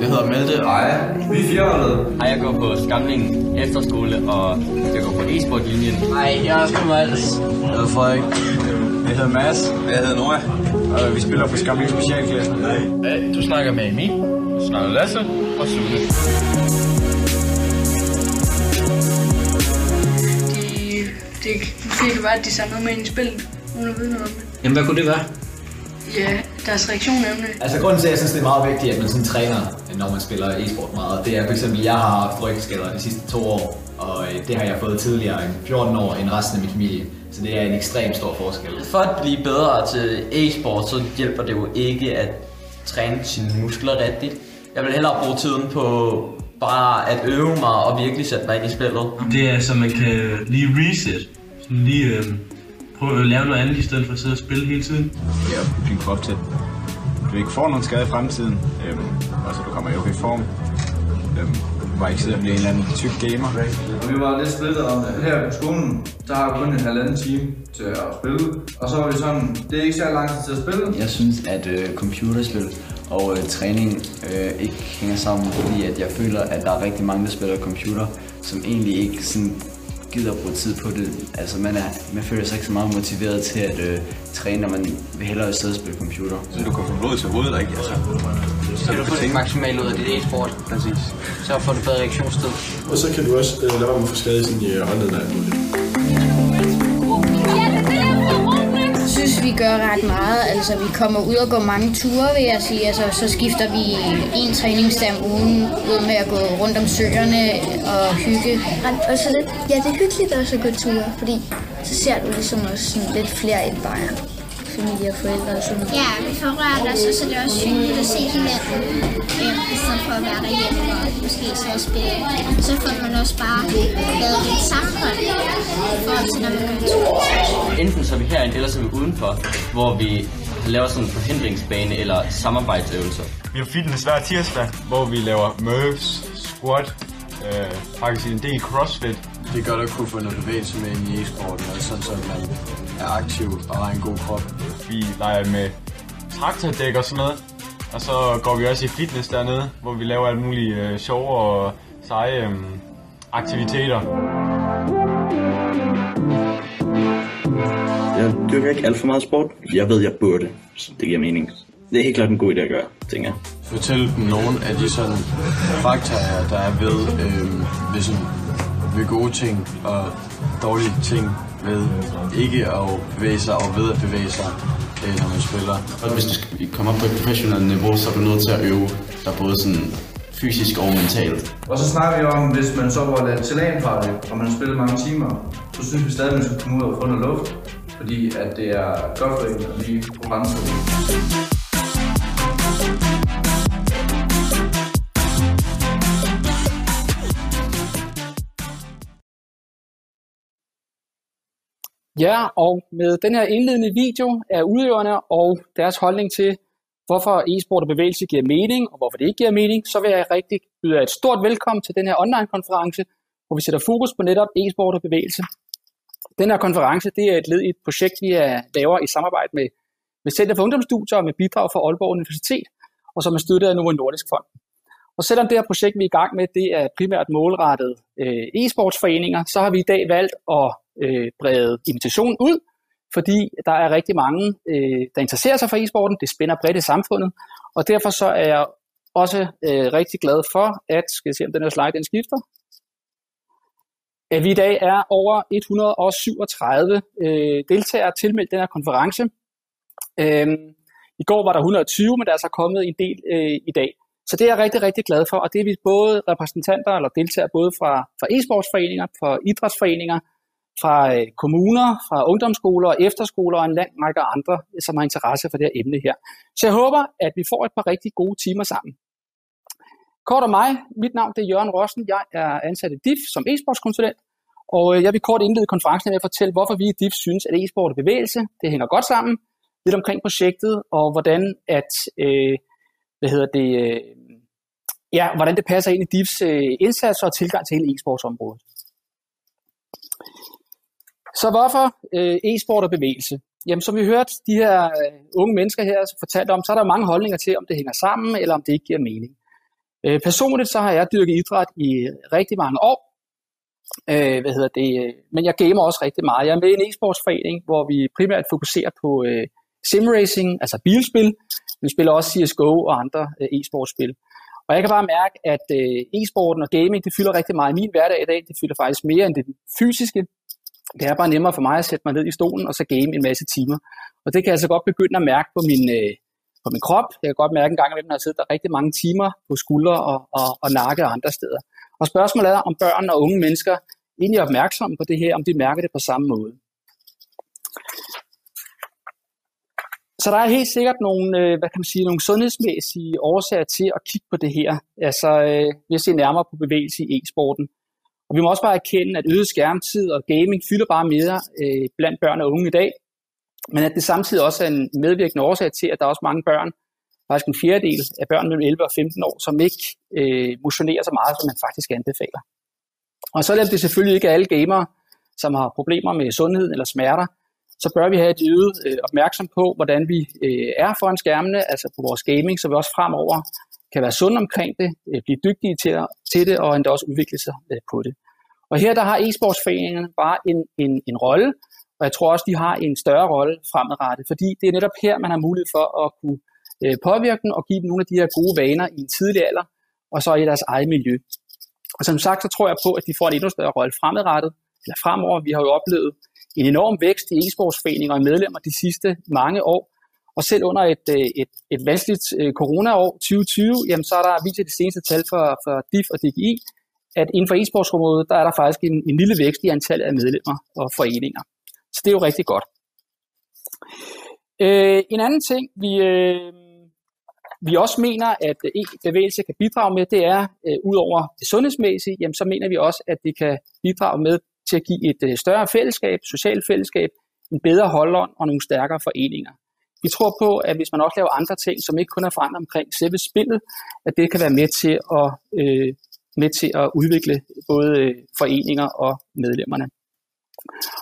Jeg hedder Malte Eje. Vi er fireholdet. Hej, jeg går på Skamlingen Efterskole, og jeg går på e-sport-linjen. Hej, jeg er sgu Mads. Jeg hedder Frederik. Jeg hedder Mads. Jeg hedder Nora. Og vi spiller på Skamling Specialklassen. Hey, du snakker med Emil. Du snakker Lasse og Sune. De, det kan ikke være, at de noget med ind i spillet, uden at vide noget om det. Jamen, hvad kunne det være? Ja, deres reaktion det. Altså grunden til, at jeg synes, det er meget vigtigt, at man sådan træner, når man spiller e-sport meget, det er for eksempel, jeg har haft rygskader de sidste to år, og øh, det har jeg fået tidligere end 14 år end resten af min familie. Så det er en ekstrem stor forskel. For at blive bedre til e-sport, så hjælper det jo ikke at træne sine muskler rigtigt. Jeg vil hellere bruge tiden på bare at øve mig og virkelig sætte mig ind i spillet. Det er så man kan lige reset. Sådan lige øh, prøve at lave noget andet i stedet for at sidde og spille hele tiden. Ja, bygge krop til. Du ikke får nogen skade i fremtiden. Øhm, og så du kommer i okay form. Øhm, du bare ikke sidder og bliver en eller anden tyk gamer. Og vi var lidt splittet om det. Her på skolen, der har vi kun en halvanden time til at spille. Og så var vi sådan, det er ikke så lang tid til at spille. Jeg synes, at øh, computerspil og øh, træning øh, ikke hænger sammen, fordi at jeg føler, at der er rigtig mange, der spiller computer, som egentlig ikke sådan gider at bruge tid på det. Altså man, er, man føler sig ikke så meget motiveret til at øh, træne, når man vil hellere sidde og spille computer. Så du kan få blod til hovedet, ikke? Altså, Så du får det maksimalt ud af dit e-sport. Præcis. Så får du bedre reaktionstid. Og så kan du også øh, lade være med at få skade i sin øh, håndled og alt muligt. Gør ret meget. Altså, vi kommer ud og går mange ture, vil jeg sige. Altså, så skifter vi en træningsdag om ugen ud med at gå rundt om søerne og hygge. Og så lidt, ja, det er hyggeligt også at gå ture, fordi så ser du ligesom også sådan lidt flere end bare familie og forældre og sådan noget. Ja, vi får rørt os, og så er det også hyggeligt at se hinanden, i stedet for at være derhjemme og måske så at spille. Så får man også bare lavet lidt sammenhold i forhold til, når man går tur. Enten så er vi herinde, eller så er vi udenfor, hvor vi laver sådan en forhindringsbane eller samarbejdsøvelser. Vi har fitness hver tirsdag, hvor vi laver murphs, squat, øh, faktisk en del crossfit. Det er godt at kunne få noget bevægelse med i e-sporten, og sådan så man er aktiv og har en god krop. Vi leger med traktordæk og sådan noget. Og så går vi også i fitness dernede, hvor vi laver alt muligt øh, sjove og seje øh, aktiviteter. Jeg dyrker ikke alt for meget sport. Jeg ved, jeg burde, så det giver mening. Det er helt klart en god idé at gøre, tænker jeg. Fortæl dem nogle af de sådan fakta, der er ved, øh, ved, sådan, ved gode ting og dårlige ting ved ikke at bevæge sig og ved at bevæge sig, øh, når man spiller. Og hvis du skal komme op på et professionelt niveau, så er du nødt til at øve dig både sådan fysisk og mentalt. Og så snakker vi om, hvis man så var lidt salatfarlig, og man spiller mange timer, så synes vi stadig, at man skal komme ud og få noget luft. Fordi at det er godt for en at blive på grænsen. Ja, og med den her indledende video er udøverne og deres holdning til, hvorfor e-sport og bevægelse giver mening, og hvorfor det ikke giver mening, så vil jeg rigtig byde et stort velkommen til den her online-konference, hvor vi sætter fokus på netop e-sport og bevægelse. Den her konference det er et led i et projekt, vi er, laver i samarbejde med, med Center for Ungdomsstudier og med bidrag fra Aalborg Universitet, og som er støttet af Novo Nordisk Fond. Og selvom det her projekt, vi er i gang med, det er primært målrettet øh, e-sportsforeninger, så har vi i dag valgt at øh, brede invitationen ud, fordi der er rigtig mange, øh, der interesserer sig for e-sporten. Det spænder bredt i samfundet, og derfor så er jeg også øh, rigtig glad for, at, skal jeg se om den her slide den skifter, at vi i dag er over 137 øh, deltagere tilmeldt den her konference. Øh, I går var der 120, men der er så kommet en del øh, i dag. Så det er jeg rigtig, rigtig glad for, og det er vi både repræsentanter eller deltagere både fra, fra e-sportsforeninger, fra idrætsforeninger, fra øh, kommuner, fra ungdomsskoler og efterskoler og en lang række andre, øh, som har interesse for det her emne her. Så jeg håber, at vi får et par rigtig gode timer sammen. Kort om mig, mit navn det er Jørgen Rossen, jeg er ansat i DIF som e-sportskonsulent, og øh, jeg vil kort indlede konferencen med at fortælle, hvorfor vi i DIF synes, at e-sport og bevægelse, det hænger godt sammen, lidt omkring projektet, og hvordan at, øh, hvad hedder det, øh, ja, hvordan det passer ind i DIFs øh, indsatser og tilgang til hele e-sportsområdet. Så hvorfor øh, e-sport og bevægelse? jamen som vi hørte de her øh, unge mennesker her fortalte om, så er der mange holdninger til, om det hænger sammen, eller om det ikke giver mening. Øh, personligt så har jeg dyrket idræt i øh, rigtig mange år, øh, hvad hedder det, øh, men jeg gamer også rigtig meget. Jeg er med i en e-sportsforening, hvor vi primært fokuserer på øh, simracing, altså bilspil. Vi spiller også CSGO og andre øh, e-sportsspil. Og jeg kan bare mærke, at øh, e-sporten og gaming, det fylder rigtig meget i min hverdag i dag. Det fylder faktisk mere end det fysiske. Det er bare nemmere for mig at sætte mig ned i stolen og så game en masse timer. Og det kan jeg så godt begynde at mærke på min, øh, på min krop. Jeg kan godt mærke en gang imellem, når jeg sidder der rigtig mange timer på skuldre og, og, og nakke og andre steder. Og spørgsmålet er, om børn og unge mennesker egentlig er opmærksomme på det her, om de mærker det på samme måde. Så der er helt sikkert nogle, øh, hvad kan man sige, nogle sundhedsmæssige årsager til at kigge på det her. Altså, øh, vi ser nærmere på bevægelse i e-sporten. Og vi må også bare erkende, at øget skærmtid og gaming fylder bare mere øh, blandt børn og unge i dag. Men at det samtidig også er en medvirkende årsag til, at der er også mange børn, faktisk en fjerdedel af børn mellem 11 og 15 år, som ikke øh, motionerer så meget, som man faktisk anbefaler. Og så er det selvfølgelig ikke alle gamere, som har problemer med sundhed eller smerter, så bør vi have et øget øh, opmærksom på, hvordan vi øh, er foran skærmene, altså på vores gaming, så vi også fremover kan være sunde omkring det, øh, blive dygtige til, til det, og endda også udvikle sig øh, på det. Og her der har e-sportsforeningerne bare en, en, en rolle, og jeg tror også, de har en større rolle fremadrettet, fordi det er netop her, man har mulighed for at kunne øh, påvirke dem og give dem nogle af de her gode vaner i en tidlig alder, og så i deres eget miljø. Og som sagt, så tror jeg på, at de får en endnu større rolle fremadrettet, eller fremover. Vi har jo oplevet en enorm vækst i e-sportsforeninger og medlemmer de sidste mange år. Og selv under et, øh, et, et vanskeligt øh, coronaår 2020, jamen så er der viser de seneste tal for, for DIF og DGI, at inden for e-sportsområdet, der er der faktisk en, en lille vækst i antallet af medlemmer og foreninger. Så det er jo rigtig godt. Øh, en anden ting, vi, øh, vi også mener, at e-bevægelse kan bidrage med, det er, øh, ud over det sundhedsmæssige, jamen, så mener vi også, at det kan bidrage med til at give et øh, større fællesskab, socialt fællesskab, en bedre holdånd og nogle stærkere foreninger. Vi tror på, at hvis man også laver andre ting, som ikke kun er forandret omkring selve spillet, at det kan være med til at, øh, med til at udvikle både øh, foreninger og medlemmerne.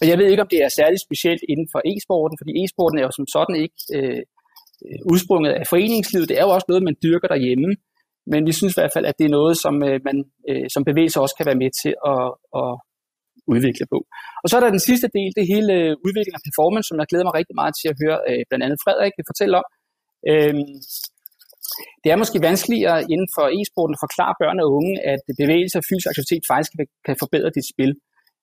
Og jeg ved ikke, om det er særligt specielt inden for e-sporten, fordi e-sporten er jo som sådan ikke øh, øh, udsprunget af foreningslivet. Det er jo også noget, man dyrker derhjemme. Men vi synes i hvert fald, at det er noget, som øh, man øh, som bevægelser også kan være med til at, at udvikle på. Og så er der den sidste del, det hele øh, udvikling af performance, som jeg glæder mig rigtig meget til at høre øh, blandt andet Frederik fortælle om. Øhm, det er måske vanskeligere inden for e-sporten at forklare børn og unge, at bevægelse og fysisk aktivitet faktisk kan forbedre dit spil.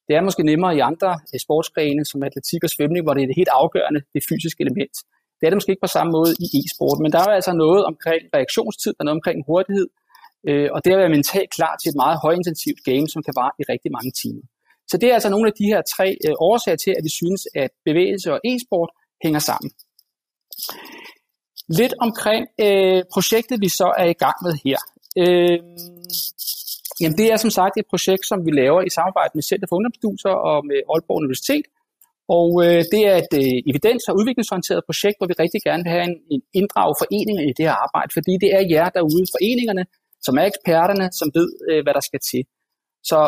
Det er måske nemmere i andre øh, sportsgrene, som atletik og svømning, hvor det er det helt afgørende, det fysiske element. Det er det måske ikke på samme måde i e-sport, men der er altså noget omkring reaktionstid, der er noget omkring hurtighed, øh, og det at være mentalt klar til et meget højintensivt game, som kan vare i rigtig mange timer. Så det er altså nogle af de her tre øh, årsager til, at vi synes, at bevægelse og e-sport hænger sammen. Lidt omkring øh, projektet, vi så er i gang med her. Øh, jamen det er som sagt et projekt, som vi laver i samarbejde med Center for Ungdomsstudier og med Aalborg Universitet. Og øh, det er et øh, evidens- og udviklingsorienteret projekt, hvor vi rigtig gerne vil have en, en inddrag foreninger i det her arbejde, fordi det er jer derude, foreningerne, som er eksperterne, som ved, øh, hvad der skal til. Så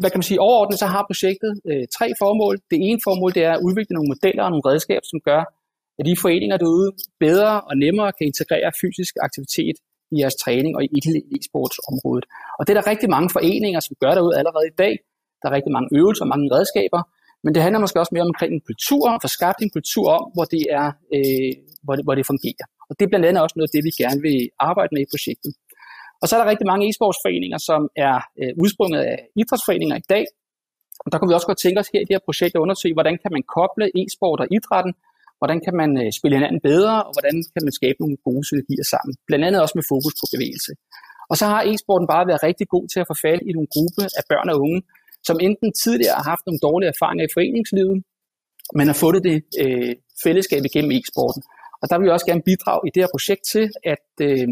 hvad kan man sige, overordnet så har projektet øh, tre formål. Det ene formål det er at udvikle nogle modeller og nogle redskaber, som gør, at de foreninger derude bedre og nemmere kan integrere fysisk aktivitet i jeres træning og i e-sportsområdet. Og det er der rigtig mange foreninger, som gør derude allerede i dag. Der er rigtig mange øvelser og mange redskaber, men det handler måske også mere omkring en kultur, at få skabt en kultur om, hvor det, er, øh, hvor, det, hvor det fungerer. Og det er blandt andet også noget af det, vi gerne vil arbejde med i projektet. Og så er der rigtig mange e-sportsforeninger, som er øh, udsprunget af idrætsforeninger i dag. Og der kunne vi også godt tænke os her i det her projekt at undersøge, hvordan kan man koble e-sport og idrætten, hvordan kan man øh, spille hinanden bedre, og hvordan kan man skabe nogle gode synergier sammen. Blandt andet også med fokus på bevægelse. Og så har e-sporten bare været rigtig god til at få fat i nogle gruppe af børn og unge, som enten tidligere har haft nogle dårlige erfaringer i foreningslivet, men har fundet det øh, fællesskab igennem e-sporten. Og der vil vi også gerne bidrage i det her projekt til, at, øh,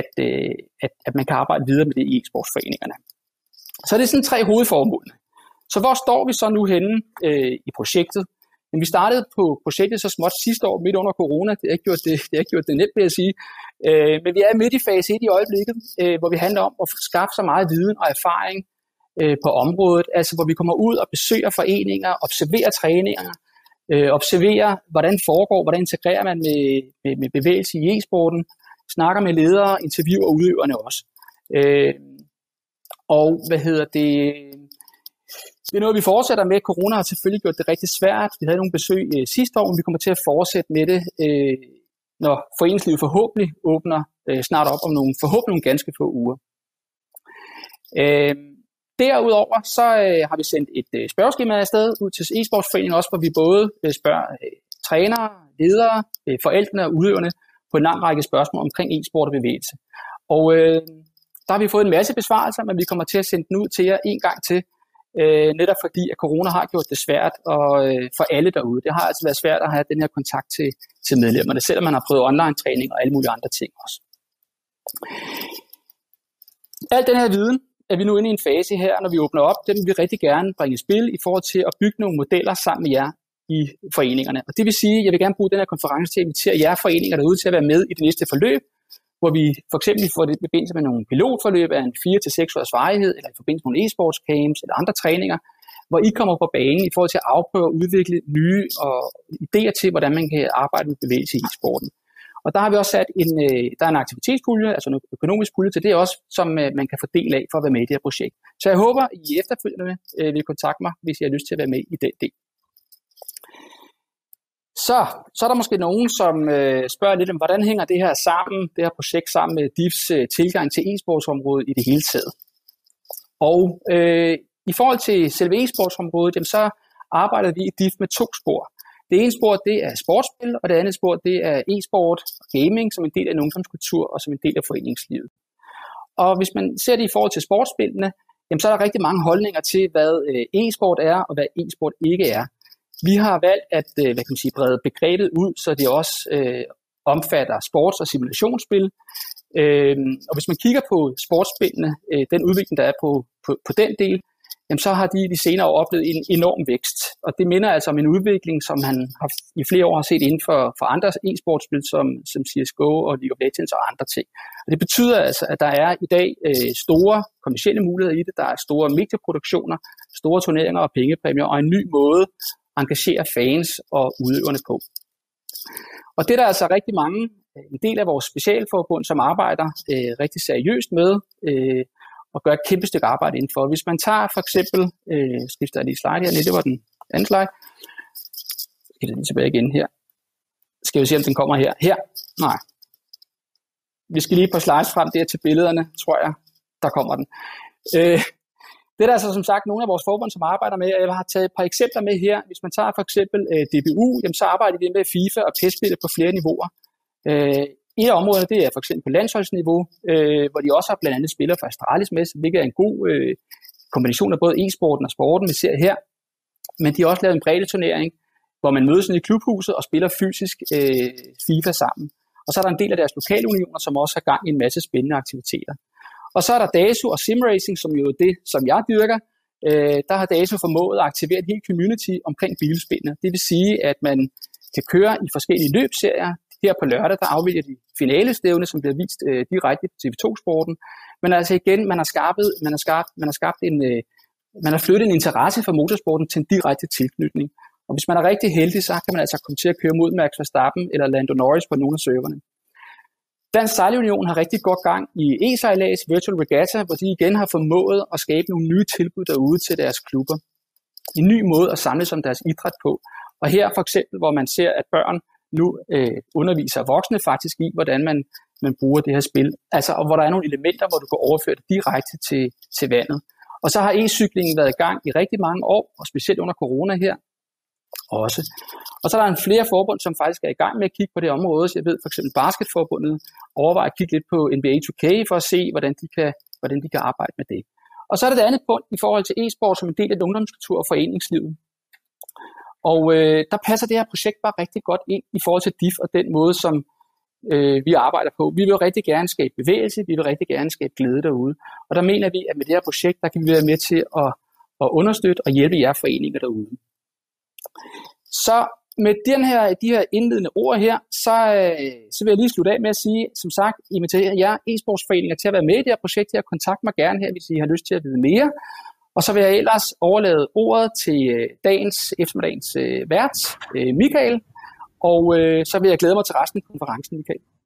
at, øh, at, at man kan arbejde videre med det i eksportforeningerne. Så det er sådan tre hovedformål. Så hvor står vi så nu henne øh, i projektet? Men vi startede på projektet så småt sidste år, midt under corona. Det har ikke gjort det, det, har ikke gjort det nemt, vil jeg sige. Øh, men vi er midt i fase 1 i øjeblikket, øh, hvor vi handler om at skaffe så meget viden og erfaring øh, på området. Altså hvor vi kommer ud og besøger foreninger, observerer træninger, øh, observerer, hvordan foregår, hvordan integrerer man med, med, med bevægelse i e-sporten, snakker med ledere, interviewer udøverne også. Øh, og hvad hedder det? Det er noget, vi fortsætter med. Corona har selvfølgelig gjort det rigtig svært. Vi havde nogle besøg øh, sidste år, men vi kommer til at fortsætte med det, øh, når foreningslivet forhåbentlig åbner øh, snart op om nogle, forhåbentlig nogle ganske få uger. Øh, derudover så øh, har vi sendt et øh, spørgeskema afsted ud til e-sportsforeningen også, hvor vi både øh, spørger øh, trænere, ledere, øh, forældrene og udøverne på en lang række spørgsmål omkring e-sport og bevægelse. Og øh, der har vi fået en masse besvarelser, men vi kommer til at sende den ud til jer en gang til, øh, netop fordi at corona har gjort det svært og, øh, for alle derude. Det har altså været svært at have den her kontakt til, til medlemmerne, selvom man har prøvet online træning og alle mulige andre ting også. Al den her viden er vi nu inde i en fase her, når vi åbner op, den vil vi rigtig gerne bringe i spil i forhold til at bygge nogle modeller sammen med jer i foreningerne. Og det vil sige, at jeg vil gerne bruge den her konference til at invitere jer foreninger derude til at være med i det næste forløb, hvor vi for eksempel får det i forbindelse med nogle pilotforløb af en 4-6 års varighed, eller i forbindelse med nogle e-sports camps eller andre træninger, hvor I kommer på banen i forhold til at afprøve og udvikle nye og idéer til, hvordan man kan arbejde med bevægelse i e-sporten. Og der har vi også sat en, øh, der er en aktivitetspulje, altså en økonomisk pulje til det også, som øh, man kan få del af for at være med i det her projekt. Så jeg håber, I efterfølgende øh, vil kontakte mig, hvis I har lyst til at være med i den del. Så, så er der måske nogen, som øh, spørger lidt om, hvordan hænger det her sammen, det her projekt sammen med DIFs øh, tilgang til e-sportsområdet i det hele taget. Og øh, i forhold til selve e-sportsområdet, jamen, så arbejder vi i DIF med to spor. Det ene spor, det er sportsspil, og det andet spor, det er e-sport og gaming som en del af en ungdomskultur og som en del af foreningslivet. Og hvis man ser det i forhold til sportsspillene, jamen, så er der rigtig mange holdninger til, hvad øh, e-sport er og hvad e-sport ikke er. Vi har valgt at øh, hvad kan man sige, brede begrebet ud, så det også øh, omfatter sports- og simulationsspil. Øh, og hvis man kigger på sportsspillene, øh, den udvikling, der er på, på, på den del, jamen så har de de senere år oplevet en enorm vækst. Og det minder altså om en udvikling, som han har, i flere år har set inden for, for andre e-sportsspil, som, som CSGO og League of Legends og andre ting. Og det betyder altså, at der er i dag øh, store kommersielle muligheder i det, der er store medieproduktioner, store turneringer og pengepræmier, og en ny måde engagere fans og udøverne på. Og det er der altså rigtig mange, øh, en del af vores specialforbund, som arbejder øh, rigtig seriøst med, øh, og gøre et kæmpe stykke arbejde indenfor. Hvis man tager for eksempel, øh, skifter jeg lige slide her, det var den anden slide, skal den tilbage igen her. Skal vi se, om den kommer her. Her? Nej. Vi skal lige på slides frem der til billederne, tror jeg. Der kommer den. Øh, det er der altså som sagt nogle af vores forbund, som arbejder med, og jeg har taget et par eksempler med her. Hvis man tager for eksempel øh, DBU, jamen, så arbejder de med FIFA og pes på flere niveauer. Øh, et af områderne, det er for eksempel på landsholdsniveau, øh, hvor de også har blandt andet spillere fra Astralis med, hvilket er en god øh, kombination af både e-sporten og sporten, vi ser her. Men de har også lavet en bredde turnering, hvor man mødes i klubhuset og spiller fysisk øh, FIFA sammen. Og så er der en del af deres lokale unioner, som også har gang i en masse spændende aktiviteter. Og så er der DASU og Simracing, som jo er det, som jeg dyrker. Øh, der har DASU formået at aktivere et helt community omkring bilspillene. Det vil sige, at man kan køre i forskellige løbserier. Her på lørdag, der afvælger de finalestævne, som bliver vist øh, direkte på TV2-sporten. Men altså igen, man har, skabt, man har skabt, man har skabt en, øh, man har flyttet en interesse for motorsporten til en direkte tilknytning. Og hvis man er rigtig heldig, så kan man altså komme til at køre mod Max Verstappen eller Lando Norris på nogle af serverne. Dansk Sejlunion har rigtig godt gang i e-sejlads Virtual Regatta, hvor de igen har formået at skabe nogle nye tilbud derude til deres klubber. En ny måde at samles om deres idræt på. Og her for eksempel, hvor man ser, at børn nu øh, underviser voksne faktisk i, hvordan man, man bruger det her spil. Altså, og hvor der er nogle elementer, hvor du kan overføre det direkte til, til vandet. Og så har e-cyklingen været i gang i rigtig mange år, og specielt under corona her også. Og så er der en flere forbund, som faktisk er i gang med at kigge på det område. Så jeg ved for eksempel Basketforbundet overvejer at kigge lidt på NBA 2K for at se, hvordan de kan, hvordan de kan arbejde med det. Og så er der det andet punkt i forhold til e-sport som en del af ungdomskultur og foreningslivet. Og øh, der passer det her projekt bare rigtig godt ind i forhold til DIF og den måde, som øh, vi arbejder på. Vi vil rigtig gerne skabe bevægelse, vi vil rigtig gerne skabe glæde derude. Og der mener vi, at med det her projekt, der kan vi være med til at, at understøtte og hjælpe jer foreninger derude. Så med den her, de her indledende ord her, så, øh, så vil jeg lige slutte af med at sige, som sagt, inviterer jer e-sportsforeninger til at være med i det her projekt her. Kontakt mig gerne her, hvis I har lyst til at vide mere. Og så vil jeg ellers overlade ordet til øh, dagens eftermiddagens øh, vært, Michael, og øh, så vil jeg glæde mig til resten af konferencen, Michael.